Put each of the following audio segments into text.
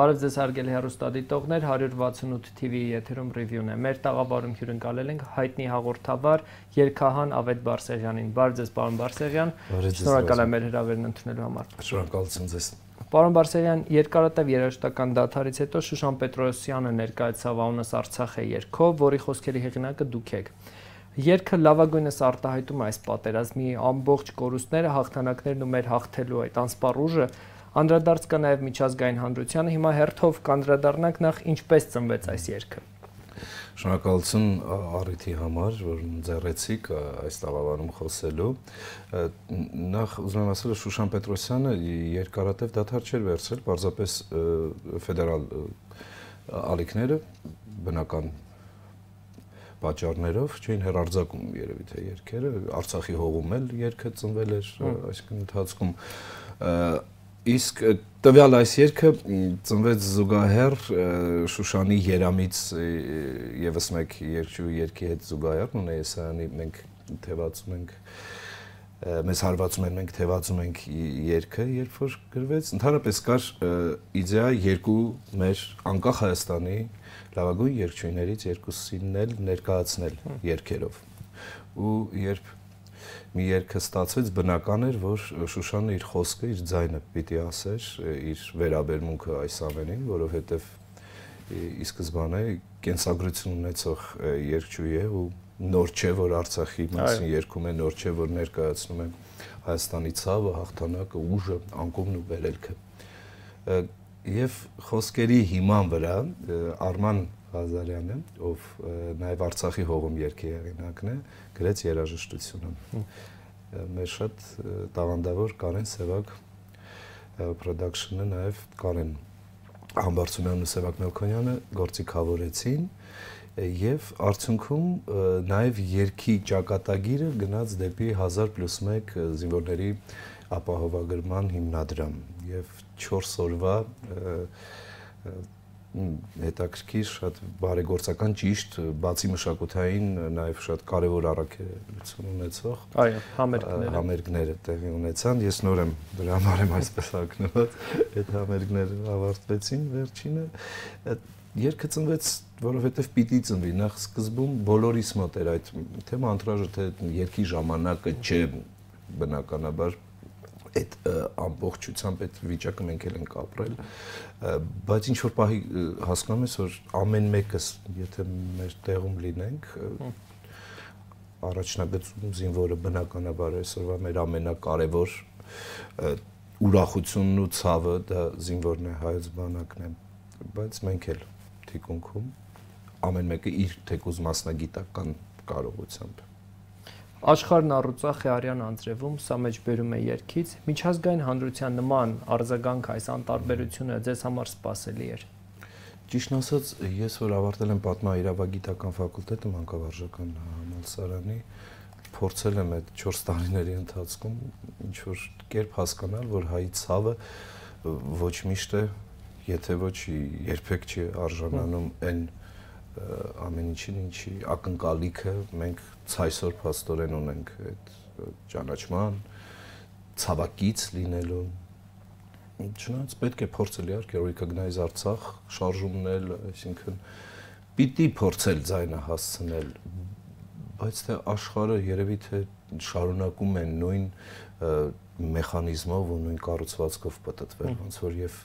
Բարև ձեզ հարգելի հեռուստադիտողներ, 168 TV-ի եթերում ռիվյուն է։ Մեր տաղավարում հյուրընկալել ենք հայտնի հաղորդավար Երքահան Ավետ Բարսեղյանին։ Բարև ձեզ, պարոն Բարսեղյան։ Շնորհակալ եմ մեր հրավերն ընդունելու համար։ Շնորհակալություն ձեզ։ Պարոն Բարսեղյան, երկարատև երաժշտական դաթարից հետո Շուշան Պետրոսյանը ներկայացավ անունս Արցախ է երգով, որի խոսքերի հեղինակը դուք եք։ Երկը լավագույնս արտահայտում է այս պատերազմի ամբողջ կորուստները, հաղթանակներն ու մեր հաղթելու այդ անսպառ ուժը, Անդրադարձ կա նաև միջազգային հանրությանը։ Հիմա հերթով կանդրադառնանք նախ ինչպես ծնվեց այս երգը։ Շնորհակալություն առիթի համար, որ ձեռեցիք այս տաղավարում խոսելու։ Նախ ուզում եմ ասել, Շուշան Պետրոսյանը երկարատև դաթար չէր վերցրել, պարզապես ֆեդերալ ալիքները բնական պատճառներով չէին հերարձակում երևի թե երկերը Արցախի հողում էլ երկը ծնվել էր այսինքն ընթացքում Իսկ տվյալ այս երգը ծնվեց զուգահեռ Շուշանի Երամից եւս մեկ երկչու երկի հետ զուգահեռ ու Նեյսյանի մենք թևածում ենք մեզ հարվածում են մենք թևածում ենք երգը երբ որ գրվեց ընդհանրապես կար իդեա երկու մեր անկախ Հայաստանի լավագույն երգչուհիներից երկուսին ներկայացնել երգերով ու երբ մի երգը ստացվեց, բնական էր, որ Շուշանը իր խոսքը, իր ձայնը պիտի ասեր, իր վերաբերմունքը այս ամենին, որովհետև ի սկզբանե կենսագրություն ունեցող երգչուհի է ու նոր չէ, որ Արցախի մասին երգում է, նոր չէ, որ ներկայացնում է Հայաստանի ցավը, հաղթանակը, ուժը, անկումն ու վերելքը։ Եվ խոսքերի հիման վրա Արման Ղազարյանը, ով նաև Արցախի հողում երկի հեղինակն է, գրեց երաժշտությունը։ Մեր շատ տաղանդավոր Կարեն Սևակ production-ը նաև Կարեն Համբարձումյանն ու Սևակ Մելքոնյանը գործիքավորեցին եւ արդյունքում նաև երկի ճակատագիրը գնաց դեպի 1000+1 զինվորների ապահովագրման հիմնադրամ եւ 4 օրվա հետաքրքիր, շատ բարեգործական, ճիշտ, բացի մշակութային, նաև շատ կարևոր առաքելություն ունեցող։ Այո, համերգները։ Համերգները տեղի ունեցան։ Ես նոր եմ դրա համար եմ այսպես ակնված։ Այդ համերգները ավարտվեցին վերջինը։ Երկը ծնվեց, որովհետև պիտի ծնվի։ Նախ սկզբում բոլորիս մոտ էր այդ թե մանտրաժը, թե երկի ժամանակը չէ բնականաբար այդ ամբողջությամբ այդ վիճակը մենք էլ ենք ապրել բայց ինչ որ պահի հասկանում ես որ ամեն մեկս եթե մեր տեղում լինենք առաջնագծում զինվորը բնականաբար այսօրվա մեր ամենակարևոր ուրախությունն ու ցավը դա զինվորն է հայոց բանակն է բայց մենք էլ թիկունքում ամեն մեկը իր թեկուզ մասնագիտական կարողությամբ Աշխարհն առուցախ է արյան անձրևում, սա մեջբերում է երկից, միջազգային հանրության նման արձագանք այս անտարբերությունը ձեզ համար սпасելի էր։ Ճիշտ ասած, ես որ ավարտել եմ պատմահիրավագիտական ֆակուլտետը մանկավարժական համալսարանի, փորձել եմ այդ 4 տարիների ընթացքում ինչ որ կերպ հասկանալ, որ հայի ցավը ոչ միշտ է, եթե ոչ երբեք չի արժանանում այն ամեն ինչին, ինչի ակնկալիքը մենք ցայսօր փաստորեն ունենք այդ ճանաչման ցավակից լինելու չնայած պետք է փորձել իհարկե recognize Արցախ շարժումնել, այսինքն պիտի փորձել ձայնը հասցնել, բայց թե աշխարհը երևի թե շարունակում են նույն մեխանիզմով ու նույն կառուցվածքով պատտվել, ոնց որ եւ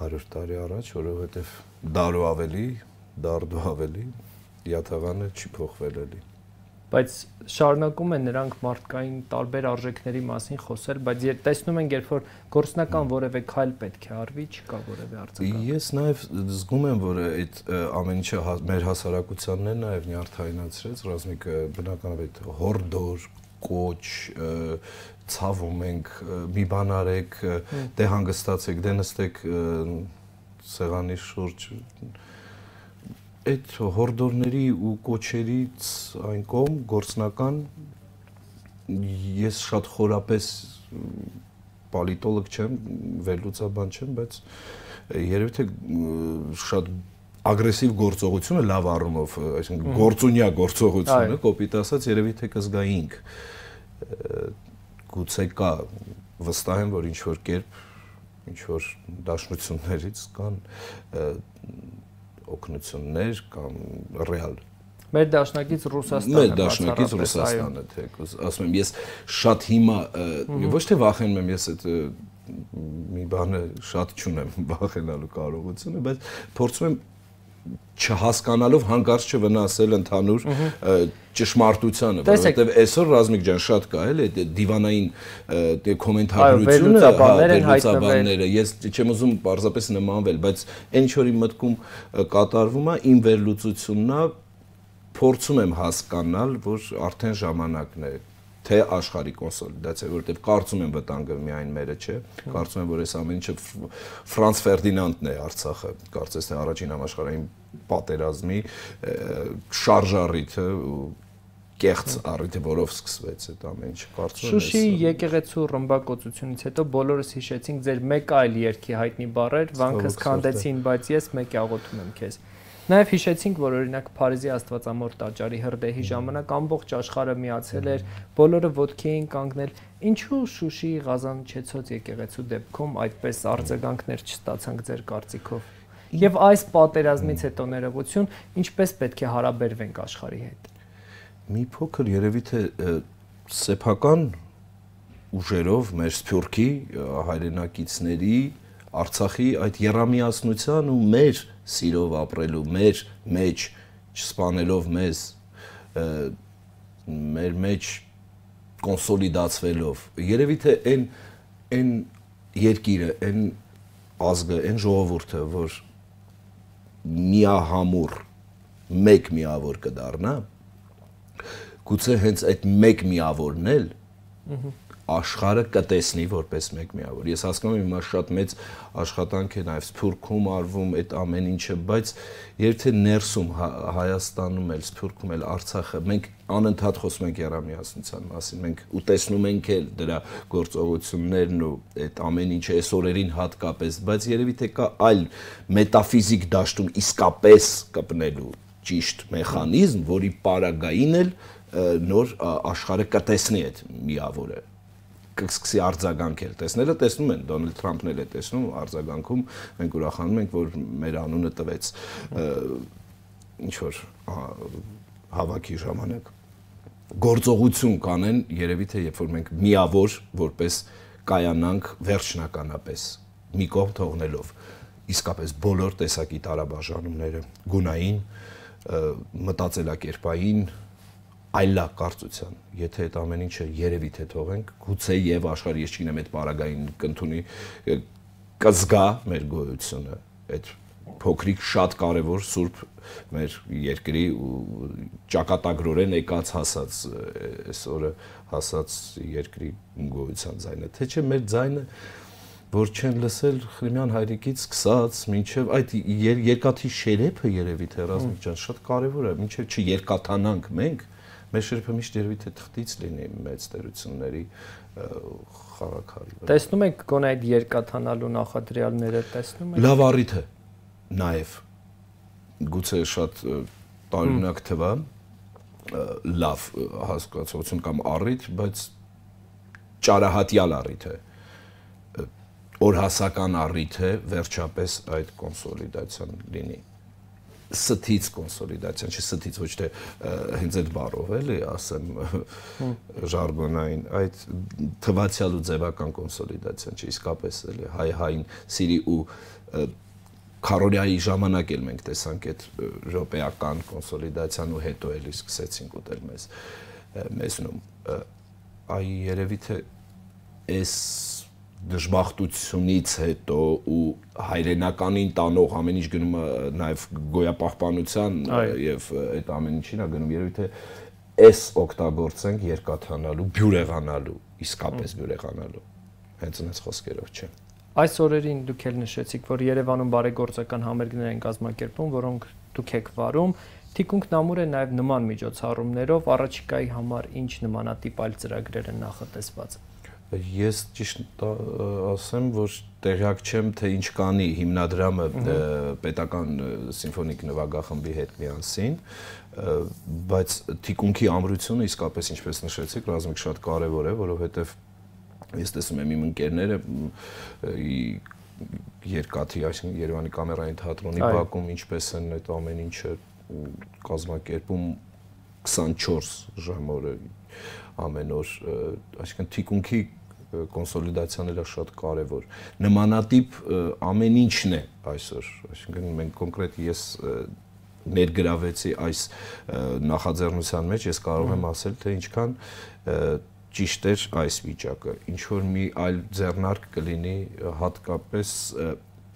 100 տարի առաջ, որովհետեւ դարու ավելի դարդու ավելի յաթաղանը չի փոխվել էլի բայց շարունակում են նրանք մարդկային տարբեր արժեքների մասին խոսել, բայց երբ տեսնում են, երբ որ գործնական որևէ քայլ պետք է արվի, չկա որևէ արձագանք։ Ես նաև զգում եմ, որ այդ ամեն ինչը հա, մեր հասարակությանն է նաև նյարդայնացրեց, ռազմիկը բնականաբար այդ հորդոր, կոչ, ցավում ենք, մի բան արեք, դե հանգստացեք, դե նստեք սեղանի շուրջ այդ հորդորների ու կոչերից այն կողմ գործնական ես շատ խորապես պոլիտոլոգ չեմ, վերլուծաբան չեմ, բայց երևի թե շատ ագրեսիվ գործողությունը լավ առումով, այսինքն գործունյա գործողությունը, կոպիտ ասած, երևի թե կզգայինք։ Գուցե կա վստահ եմ, որ ինչ որ կերպ ինչ որ դաշնություններից կան օգնություններ կամ ռեալ Մեր դաշնակից Ռուսաստանը Մեր դաշնակից Ռուսաստանը թե ասում եմ ես շատ հիմա ոչ թե վախենում եմ ես այդ մի բանը շատ չունեմ վախենալու կարողությունը, բայց փորձում եմ չհասկանալով հանկարծ չվնասել ընդհանուր ճշմարտությանը, որովհետև այսօր Ռազմիկ ջան շատ կա էլի դիվանային դե կոմենտարությունը, վերլուծաբանները, ես չեմ ուզում պարզապես նմանվել, բայց այն ինչ որ իմ մտքում կատարվում է, իմ վերլուծությունն է փորձում եմ հասկանալ, որ արդեն ժամանակն է թե աշխարհի կոնսոլիդացիա, որովհետև կարծում եմ վտանգը միայն մերը չէ, կարծում եմ որ այս ամեն ինչը Ֆրանց Ֆերդինանդն է Արցախը, կարծես թե առաջին համաշխարհային պատերազմի շարժառիթը կեղծ առիթը, որով սկսվեց այդ ամեն ինչը։ Կարծում եմ Շուշի եկեղեցու ռմբակոծությունից հետո բոլորս հիշեցինք ձեր մեկ այլ երկի հայտնի բառեր, վանքս քանդեցին, բայց ես մեկ աղոթում եմ քեզ։ Նաև հիշեցինք, որ օրինակ Փարիզի Աստվածամոր տաճարի հրդեհի ժամանակ ամբողջ աշխարհը միացել էր, բոլորը ոտքի էին կանգնել։ Ինչու Շուշիի Ղազանչեցոց եկեղեցու դեպքում այդպես արձագանքներ չստացանք ձեր կարծիքով։ Եվ այս պատերազմից հետո ներողություն, ինչպես պետք է հարաբերվենք աշխարհի հետ։ Մի փոքր երևի թե սեփական ուժերով մեր Սփյուռքի հայրենակիցների Արցախի այդ երամիասնության ու մեր սիրով ապրելու մեր մեջ չսպանելով մեզ մեր մեջ կոնսոլիդացվելով երևի թե այն այն երկիրը այն ազգը այն ժողովուրդը որ միահամուր մեկ միավոր կդառնա գուցե հենց այդ մեկ միավորն էլ աշխարհը կտեսնի որպես մեկ միավոր։ Ես հասկանում եմ հիմա շատ մեծ աշխատանք է նաև Սփյուռքում արվում այդ ամեն ինչը, բայց եթե ներսում Հայաստանում էլ, Սփյուռքում էլ, Արցախը մենք անընդհատ խոսում ենք երամիասնության մասին, մենք ու տեսնում ենք էլ դրա գործողություններն ու այդ ամեն ինչը այս օրերին հատկապես, բայց երևի թե կա այլ մետաֆիզիկ դաշտում իսկապես կպնելու ճիշտ մեխանիզմ, որի պարագային էլ նոր աշխարհը կտեսնի այդ միավորը կսկսի արձագանքել։ Տեսնելը տեսնում են, Դոնալդ Թրամփն էլ է տեսնում արձագանքում, մենք ուրախանում ենք, որ մեր անունը տվեց ինչ որ հավաքի ժամանակ գործողություն կանեն, երևի թե երբ որ մենք միավոր որպես կայանանք վերջնականապես մի կողմ թողնելով իսկապես բոլոր տեսակի տարաբաժանումները գունային մտածելակերպային այլա կարծության, եթե այդ ամեն ինչը երևի թե թողենք, գուցե եւ աշխարհի ես չգիտեմ այդ պարագային կընթունի կզգա մեր գոյությունը, այդ փոքրիկ շատ կարևոր սուրբ մեր երկրի ճակատագրորեն եկած հասած այսօրը հասած երկրի գոյության ձայնը, թե չէ մեր ձայնը որ չեն լսել Խրիմյան հայրիկից սկսած մինչև այդ երկաթի շերեփը երևի թե ռազմիկ ջան շատ կարևոր է մինչև չերկաթանանք մենք մեր շերբը միշտ երևի թե թղթից լինի մեծ տերությունների խաղակարի վրա։ Տեսնում եք գոնե այդ երկաթանալու նախադրյալները տեսնում եք։ Լավ առիթ է նաև գուցե շատ տարօրինակ թվա լավ հասկացություն կամ առիթ, բայց ճարահատյալ առիթ է օրհասական առիթ է վերջապես այդ կոնսոլիդացիան լինի ստից կոնսոլիդացիան, չի ստից ոչ թե հենց այդ բառով էլի, ասեմ ժարգոնային, այդ թվացial ու ձևական կոնսոլիդացիան չի իսկապես էլի հայ-հային սիրի ու Կարորիայի ժամանակ էլ մենք տեսանք այդ ռոպեական կոնսոլիդացիան ու հետո էլի սկսեցինք ուտել մեզ մեզնում այ երևի թե այս դժբախտությունից հետո ու հայրենականին տանող ամեն ինչ գնում է նաև գոյապահպանության եւ այդ ամեն ինչին է գնում երևի թե այս օգտագործենք երկաթանալու, բյուրեղանալու, իսկապես բյուրեղանալու։ Հենց այնպես խոսքերով չէ։ Այս օրերին դուք էլ նշեցիք, որ Երևանում բարեգործական համերգներ են կազմակերպում, որոնք դուք եք վարում։ Թիկունքն ամուր է նաև նման միջոցառումներով առաջիկայի համար ինչ նմանատիպ այլ ծրագրեր են նախատեսված ես ճիշտ ասեմ, որ տեղյակ չեմ, թե ինչ կանի հիմնադրամը պետական սիմֆոնիկ նվագախմբի հետ միասին, բայց թիկունքի ամրությունը իսկապես ինչպես նշեցիք, ռազմիկ շատ կարևոր է, որովհետև ես տեսնում եմ իմ ընկերները երկաթի, այսինքն Երևանի կամերային թատրոնի բակում ինչպես են այդ ամեն ինչը կազմակերպում 24 ժամ օրը ամեն օր, այսինքն թիկունքի կոնսոլիդացիաները շատ կարևոր։ Նմանատիպ ամեն ինչն է այսօր, այսինքն մենք կոնկրետ ես ներգրավեցի այս նախաձեռնության մեջ, ես կարող եմ ասել, թե ինչքան ճիշտ էր այս վիճակը։ Ինչ որ մի այլ ձեռնարկ կլինի հատկապես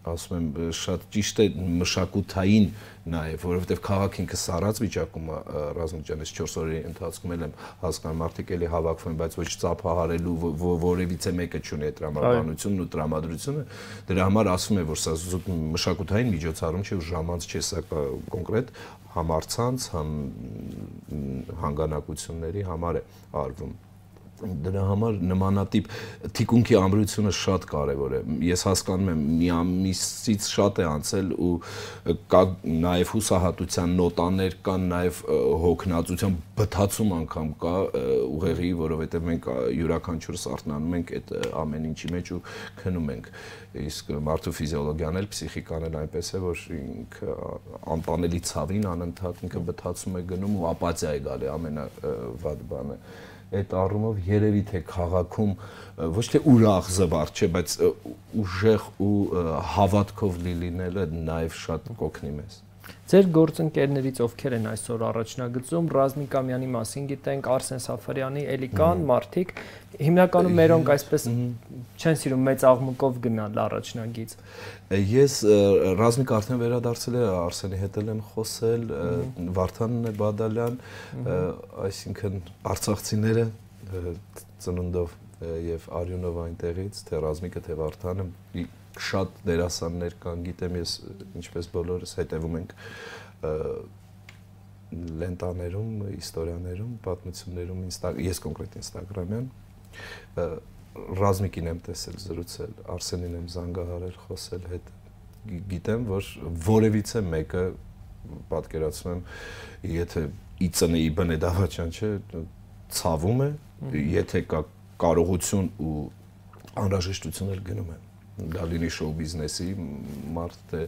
ասում եմ շատ ճիշտ է մշակութային նաև, որովհետև քաղաք ինքը սառած վիճակում է ռազմիկ ջան, այս 4 օրերի ընթացքում եմ հասկանում, մարդիկ էլի հավաքվում են, բայց ոչ ծափահարելու որևիցե մեկը չունի այդ տրամաբանությունն ու տրամադրությունը, դրա համար ասում է, որ սա մշակութային միջոցառում չէ, ու ժամանց չէ, սա կոնկրետ համարցանց, համ հանգանակությունների համար է արվում դրա համար նմանատիպ թիկունքի ամրությունը շատ կարևոր է։ Ես հասկանում եմ, մի ամիսից շատ է անցել ու կա նաև հուսահատության նոտաներ կան, նաև հոգնածության բթացում անգամ կա ուղեղի, որովհետև մենք յուրաքանչյուրս արթնանում ենք այդ ամեն ինչի մեջ ու քնում ենք իսկ մարդու ֆիզիոլոգիան էլ պսիխիկան էլ այնպես է որ ինքը անտանելի ցավին անընդհատ ինքը բթացում է գնում ու ապաթիա է գալի ամենավատ բանը այդ առումով երևի թե քաղաքում ոչ թե ուրախ զվար չէ, բայց ուժեղ ու հավատքով լիլինելը նաև շատ կօգնի մեզ։ Ձեր գործընկերներից ովքեր են այսօր առաջնագծում, Ռազմիկ Ամյանի մասին գիտենք, Արսեն Սաֆարյանի, էլի կան մարդիկ, հիմնականում մերոնք այսպես չեն սիրում մեծ աղմուկով գնալ առաջնագից։ Ես Ռազմիկ արդեն վերադարձել է, Արսենի հետ եմ խոսել, Վարդանն է Բադալյան, այսինքն արցախցիները ծնունդով եւ Արյունով այնտեղից, թե Ռազմիկը, թե Վարդանը շատ դերասաններ կան, գիտեմ ես ինչպես բոլորս հետևում ենք լենտաներում, իստորիաներում, պատմություններում, ես կոնկրետ Instagram-յան ռազմիկին եմ տեսել, զրուցել, Արսենին եմ զանգահարել, խոսել հետ։ Գիտեմ, որ որևիցե մեկը պատկերացնում եմ, եթե իծնեի բնե դավաճան չէ, ցավում է, եթե կա կարողություն ու անհրաժեշտություն էլ գնում եմ դա լինի շոու բիզնեսի մարդ թե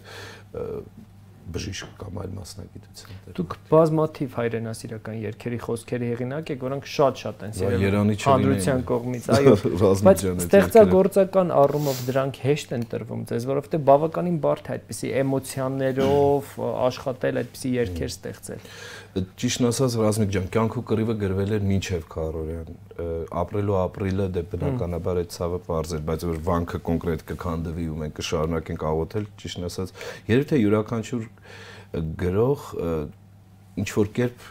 բժիշկ կամ այլ մասնագիտության դեր։ Դուք բազմաթիվ հայրենասիրական երկերի խոսքերի հեղինակ եք, որոնք շատ-շատ են սիրել հանրության կողմից, այո։ Բայց ստեղծագործական առումով դրանք հեշտ են տրվում ձեզ, որովհետև բավականին բարդ է այդպիսի էմոցիաներով աշխատել, այդպիսի երկեր ստեղծել ճիշտն ասած Ռազմիկ ջան, կյանքու կռիվը գրվել էր մինչև Քարորյան։ Ապրելու ապրիլը դե բնականաբար այդ ցավը բարձր, բայց որ վանքը կոնկրետ կքանդվի ու մենք կշարունակենք աղոթել, ճիշտն ասած, երբ թե յուրաքանչյուր գրող ինչ որ կերպ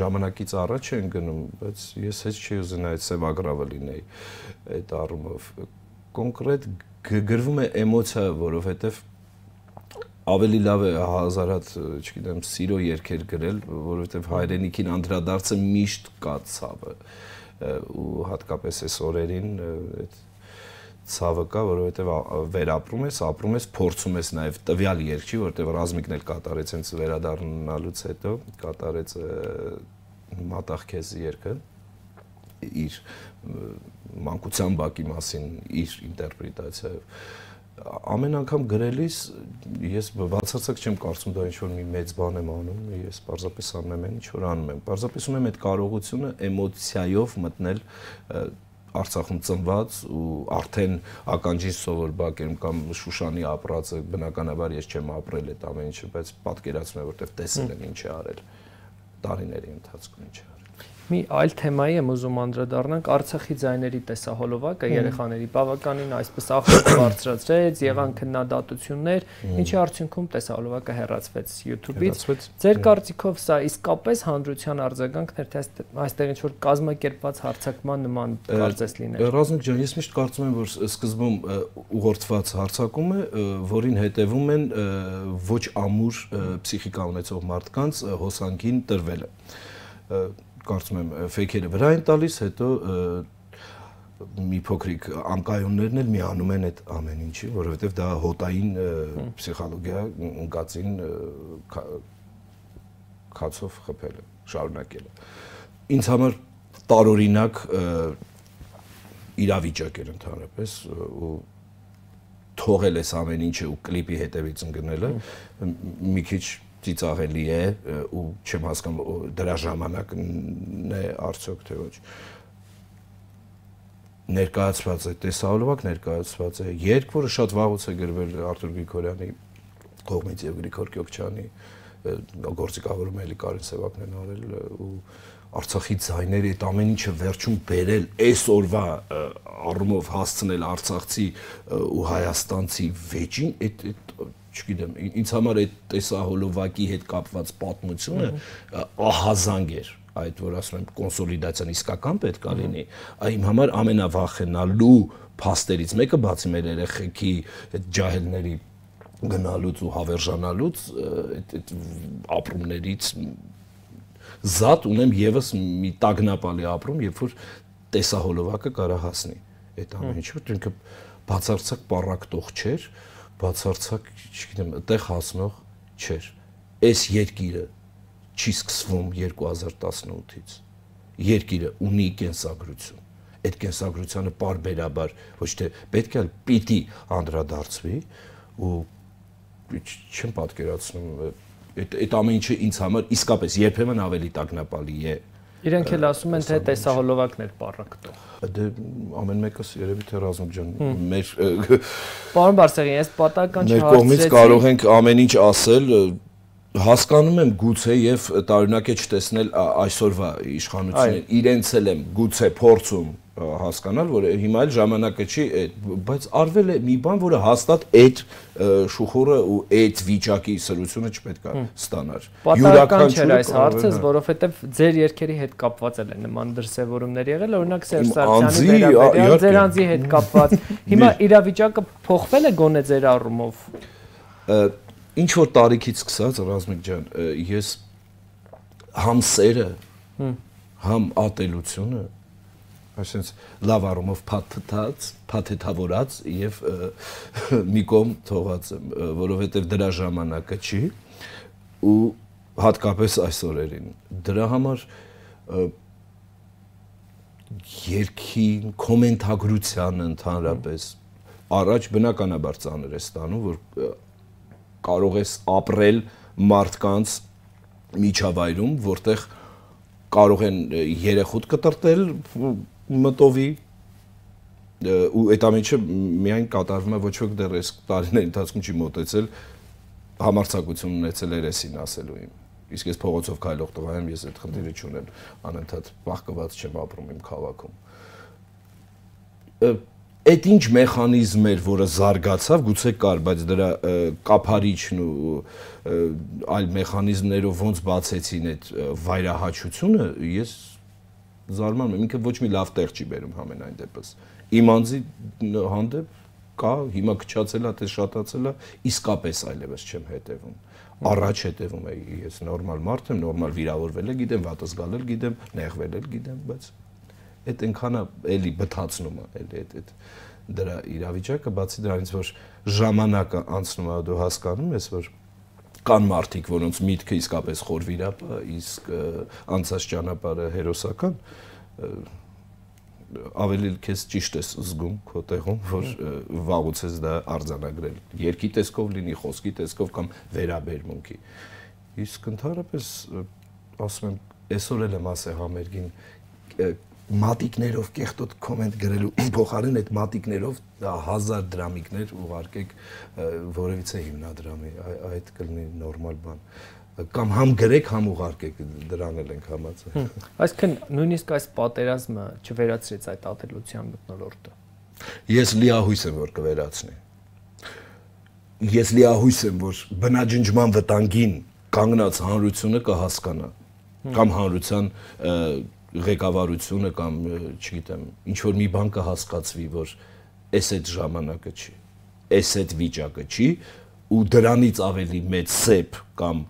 ժամանակից առաջ են գնում, բայց ես հեչ չի ուզենա այդ սևագրավը լինեի այդ առումով։ Կոնկրետ գրվում է էմոցիա, որովհետև ավելի լավ է հազարատ, չգիտեմ, սիրո երգեր գրել, որովհետև հայրենիքին անդրադարձը միշտ կա ցավը ու հատկապես այս օրերին այդ ցավը կա, որովհետև վերապրում ես, ապրում ես, փորձում ես նաև տվյալ երկչի, որովհետև ռազմիկն էլ կատարեց հենց վերադառնալուց հետո կատարեց մատաղքեզ երկը իր մանկության բակի մասին իր ինտերպրետացիայով ամեն անգամ գրելիս ես բացարձակ չեմ կարծում դա ինչ որ մի մեծ բան եմ անում, ես պարզապես անում եմ ինչ որ անում եմ։ Պարզապես ունեմ այդ կարողությունը էմոցիայով մտնել Արցախում ծնված ու արդեն ականջին սովոր բակերում կամ Շուշանի ապրածը բնականաբար ես չեմ ապրել այդ ամեն ինչը, բայց պատկերացնում եմ որտեվ տեսել եմ ինչ է արել տարիների ընթացքում ինչ է Մի այլ թեմայի եմ ուզում անդրադառնանք. Արցախի ձայների տեսահոլովակը երեխաների բավականին այսպես աղբյուր բարձրացրեց, եղան քննադատություններ, ինչի արդյունքում տեսահոլովակը հեռացվեց YouTube-ից։ Ձեր կարծիքով սա իսկապես հանրության արձագանքն էր, թե այստեղ ինչ որ կազմակերպված հարցակման նման կարծես լիներ։ Ռազմիկ ջան, ես միշտ կարծում եմ, որ սկզբում ուղղորդված հարցակում է, որին հետևում են ոչ ամուր պսիխիկա ունեցող մարդկանց հոսանքին տրվելը կարծում եմ ֆեյքերը վրա են տալիս, հետո մի փոքրիկ անկայուններն էլ միանում են այդ ամեն ինչի, որովհետև դա հոտային պսիխոլոգիա ընկածին քացով խփելը, շարունակելը։ Ինձ համար տարօրինակ իրավիճակ էր ընդհանրապես ու թողել ես ամեն ինչը ու կլիպի հետևից ընկնելը մի քիչ ծիծաղելի է ու չեմ հասկանում դրա ժամանակն է արդյոք թե ոչ ներկայացված է տեսահոլովակ ներկայացված է երկ որը շատ վաղուց է գրվել Արտուր Գրիգորյանի կողմից եւ Գրիգոր Կյոքչյանի գործիքավորում էլի Կարեն Սևակն են արել ու Արցախի ձայները այդ ամեն ինչը վերջում բերել այսօրվա առումով հասցնել արցախցի ու հայաստանցի վեճին այդ այդ չգիտեմ ինձ համար այդ տեսահոլովակի հետ կապված պատմությունը ահազանգ էր այդ որ ասում եմ կոնսոլիդացիան իսկական պետք է լինի իմ համար ամենավախենալու փաստերից մեկը բացի մեր երեխեքի այդ ջահելների գնալուց ու հավերժանալուց այդ այդ ապրումներից զատ ունեմ եւս մի տագնապալի ապրում, երբ որ տեսահոլովակը կարա հասնի այդ ամեն ինչը, ինքը բացարձակ պարակտող չէր, բացարձակ, չգիտեմ, այդտեղ հասնող չէր։ Այս երկիրը չի սկսվում 2018-ից։ Երկիրը ունի կենսագրություն։ Այդ կենսագրությանը parberabar ոչ թե պետք է պիտի անդրադարձվի ու չեմ պատկերացնում այդ այդ ամեն ինչը ինձ համար իսկապես երբեմն ավելի տագնապալի է Իրենք էլ ասում են թե տեսահոլովակներ պարակտող։ Դե ամեն մեկս երևի թե Ռազմիկ ջան, մեր Պարոն Բարսեղյան, ես պատական չհասցրեցի։ Մեր կողմից կարող ենք ամեն ինչ ասել, հասկանում եմ գուցե եւ տարօրինակ է չտեսնել այսօրվա իշխանությունները իրենց էլ եմ գուցե փորձում հասկանալ, որ հիմա էլ ժամանակը չի, բայց արվել է մի բան, որը հաստատ այդ շուխուրը ու այդ վիճակի սրությունը չպետք է ստանար։ Յուրաքանչյուր չէր այս հարցը, որովհետև ձեր երկերի հետ կապված էլ է նման դրսևորումներ եղել, օրինակ Սերժ Սարգսյանի վերաբերյալ ձեր անձի հետ կապված։ Հիմա իրավիճակը փոխվել է գոնե ձեր առումով։ Ինչ որ տարիքից սկսած Ռազմիկ ջան, ես համ սերը, համ ատելությունը այսինքն լավ առումով փաթթած, փաթեթավորած եւ մի կողմ թողած եմ, որովհետեւ դրա ժամանակը չի ու հատկապես այս օրերին։ Դրա համար երկին կոմենտագրության ընդհանրապես առաջ բնականաբար ծանր է ստանում, որ կարող ես ապրել մարդկանց միջավայրում, որտեղ կարող են երեխուտ կտրտել մտովի ու այդ ամենը միայն կատարվում է ոչ ոք դեռ այս տարիների ընթացքում չի մտածել համարցակություն ունեցել երեսին ասելու իմ իսկ ես փողոցով քայլող տղա եմ ես այդ խնդիրը չունեմ անընդհատ բախկված չեմ ապրում իմ քաղաքում այդ ինչ մեխանիզմ էր, որը զարգացավ, գուցե կար, բայց դրա կափարիչն ու այլ մեխանիզմներով ոնց բացեցին այդ վայրահաչությունը, ես զարմանում եմ, ինքը ոչ մի լավ տեղ չի բերում համենայն դեպս։ Իմ անձի հանդեպ կա, հիմա քչացել է, թե շատացել է, իսկապես այլևս չեմ հետևում։ Առաջ հետևում էի, ես նորմալ մարդ եմ, նորմալ վիրավորվել եմ, գիտեմ, վատս գալել գիտեմ, նեղվել եմ գիտեմ, բայց այդ այնքանա էլի բթացնում է, էլի այդ այդ դրա իրավիճակը, բացի դրանից, որ ժամանակը անցնում է, դու հասկանում ես, որ կան մարդիկ, որոնց միտքը իսկապես խորվիրապ է, իսկ անցած ճանապարհը հերոսական ավելի քեզ ճիշտ ես զգում քո տեղում, որ վաղուց ես դա արձանագրել։ Երկի տեսքով լինի, խոսքի տեսքով կամ վերաբերմունքի։ Իսկ ընդհանրապես ասում եմ, այսօր էլ եմ ասել համերգին մատիկներով կեղտոտ կոմենտ գրելու փոխարեն այդ մատիկներով 1000 դրամիկներ ուղարկեք որևիցե հիմնադրամի այդ կլինի նորմալ բան կամ համ գրեք համ ուղարկեք դրան էլ ենք համաձայն այսինքն նույնիսկ այս պատերազմը չվերացրեց այդ ատելության մտնոլորտը ես լիահույս եմ որ կվերացնի ես լիահույս եմ որ բնաջնջման վտանգին կանգնած հանրությունը կհասկանա կամ հանրության ղեկավարությունը կամ չգիտեմ ինչ որ մի բան կհասկացվի որ էս այդ ժամանակը չի էս այդ վիճակը չի ու դրանից ավելի մեծ սեփ կամ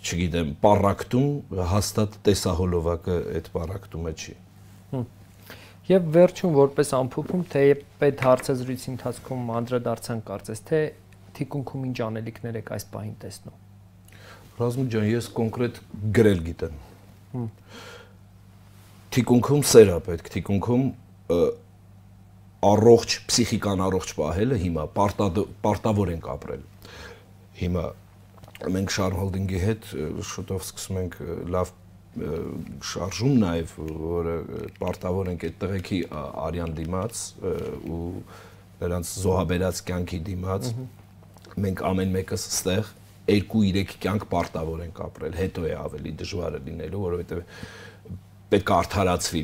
չգիտեմ պարակտում հաստատ տեսահոլովակը այդ պարակտումը չի Եվ վերջում որպես ամփոփում թե այդ հարցազրույցի ընթացքում անդրադարձան կարծես թե թիկունքում ինչ անելիքներ եք այս պահին տեսնում Ռազմիկ ջան ես կոնկրետ գրել գիտեմ թիկունքում սեր է պետք, թիկունքում առողջ պսիխիկան առողջ պահելը հիմա պարտավոր ենք ապրել։ Հիմա մենք Շարհոլդինգի հետ շուտով սկսում ենք լավ շարժում նաև, որը պարտավոր ենք այդ տղեկի արյան դիմաց ու նրանց զոհաբերած կյանքի դիմաց մենք ամեն մեկս ստեղ 2-3 կյանք պարտավոր ենք ապրել, հետո է ավելի դժվարը լինելու, որովհետև պետք է արդարացվի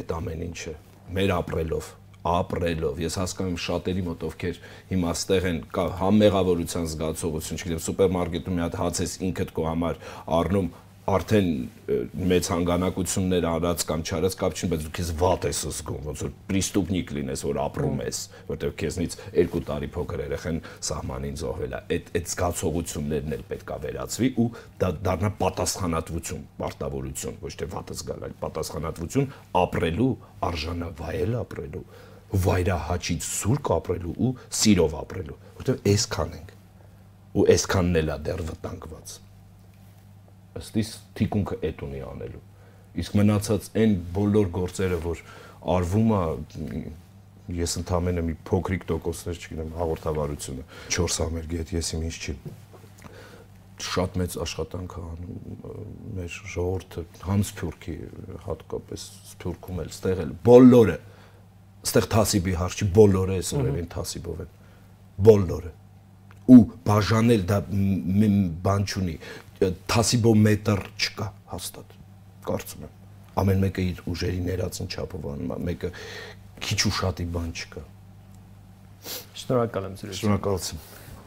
այդ ամեն ինչը մեր ապրելով ապրելով։ Ես հասկանում եմ շատերի մոտ ովքեր հիմա ստեղ են համ մեղավորության զգացողություն, չգիտեմ, սուպերմարկետում մի հատ հաց ես ինքդ քո համար առնում, արդեն մեծ հանգանակություններ արած կամ չարած կապ չունի, բայց դու քեզ վատ ես զգում, ոնց որ պրիստուպնիկ լինես, որ ապրում ես, որտեղ քեզնից 2 տարի փոքր երեխան սահմանին զոհվել է։ Այդ այդ զգացողություններն էլ պետքա վերացվի ու դա դառնա պատասխանատվություն, պարտավորություն, ոչ թե վատը զգալ, այլ պատասխանատվություն ապրելու, արժանավայել ապրելու, վայրահաճից զուրկ ապրելու ու սիրով ապրելու, որտեղ այսքան ենք ու այսքանն էլ է դեռ վտանգված ըստ իս թիկունքը այդ ունի անելու իսկ մնացած այն բոլոր գործերը որ արվում է ես ընդամենը մի փոքրիկ տոկոսներ չգիտեմ հաղորդավարությունը 4 ամերգի հետ ես իմ ինչ չի շատ մեծ աշխատանք է անում մեր ժողովուրդը համ սփյուռքի հատկապես սփյուռքում էլ ստեղ էլ բոլորը ստեղ թասիբի հարցի բոլորը էս օրերին թասիբով են բոլորը ու բաժանել դա բան չունի թասիբոմետր չկա հաստատ կարծում եմ ամեն մեկը իր ուժերի ներածին չափով անում է մեկը քիչ ու շատի բան չկա շնորհակալ եմ զրույցի շնորհակալություն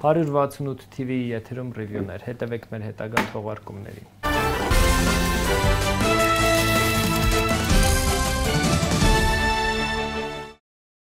168 TV եթերում ռիվյուներ հետևեք մեր հետագա թողարկումներին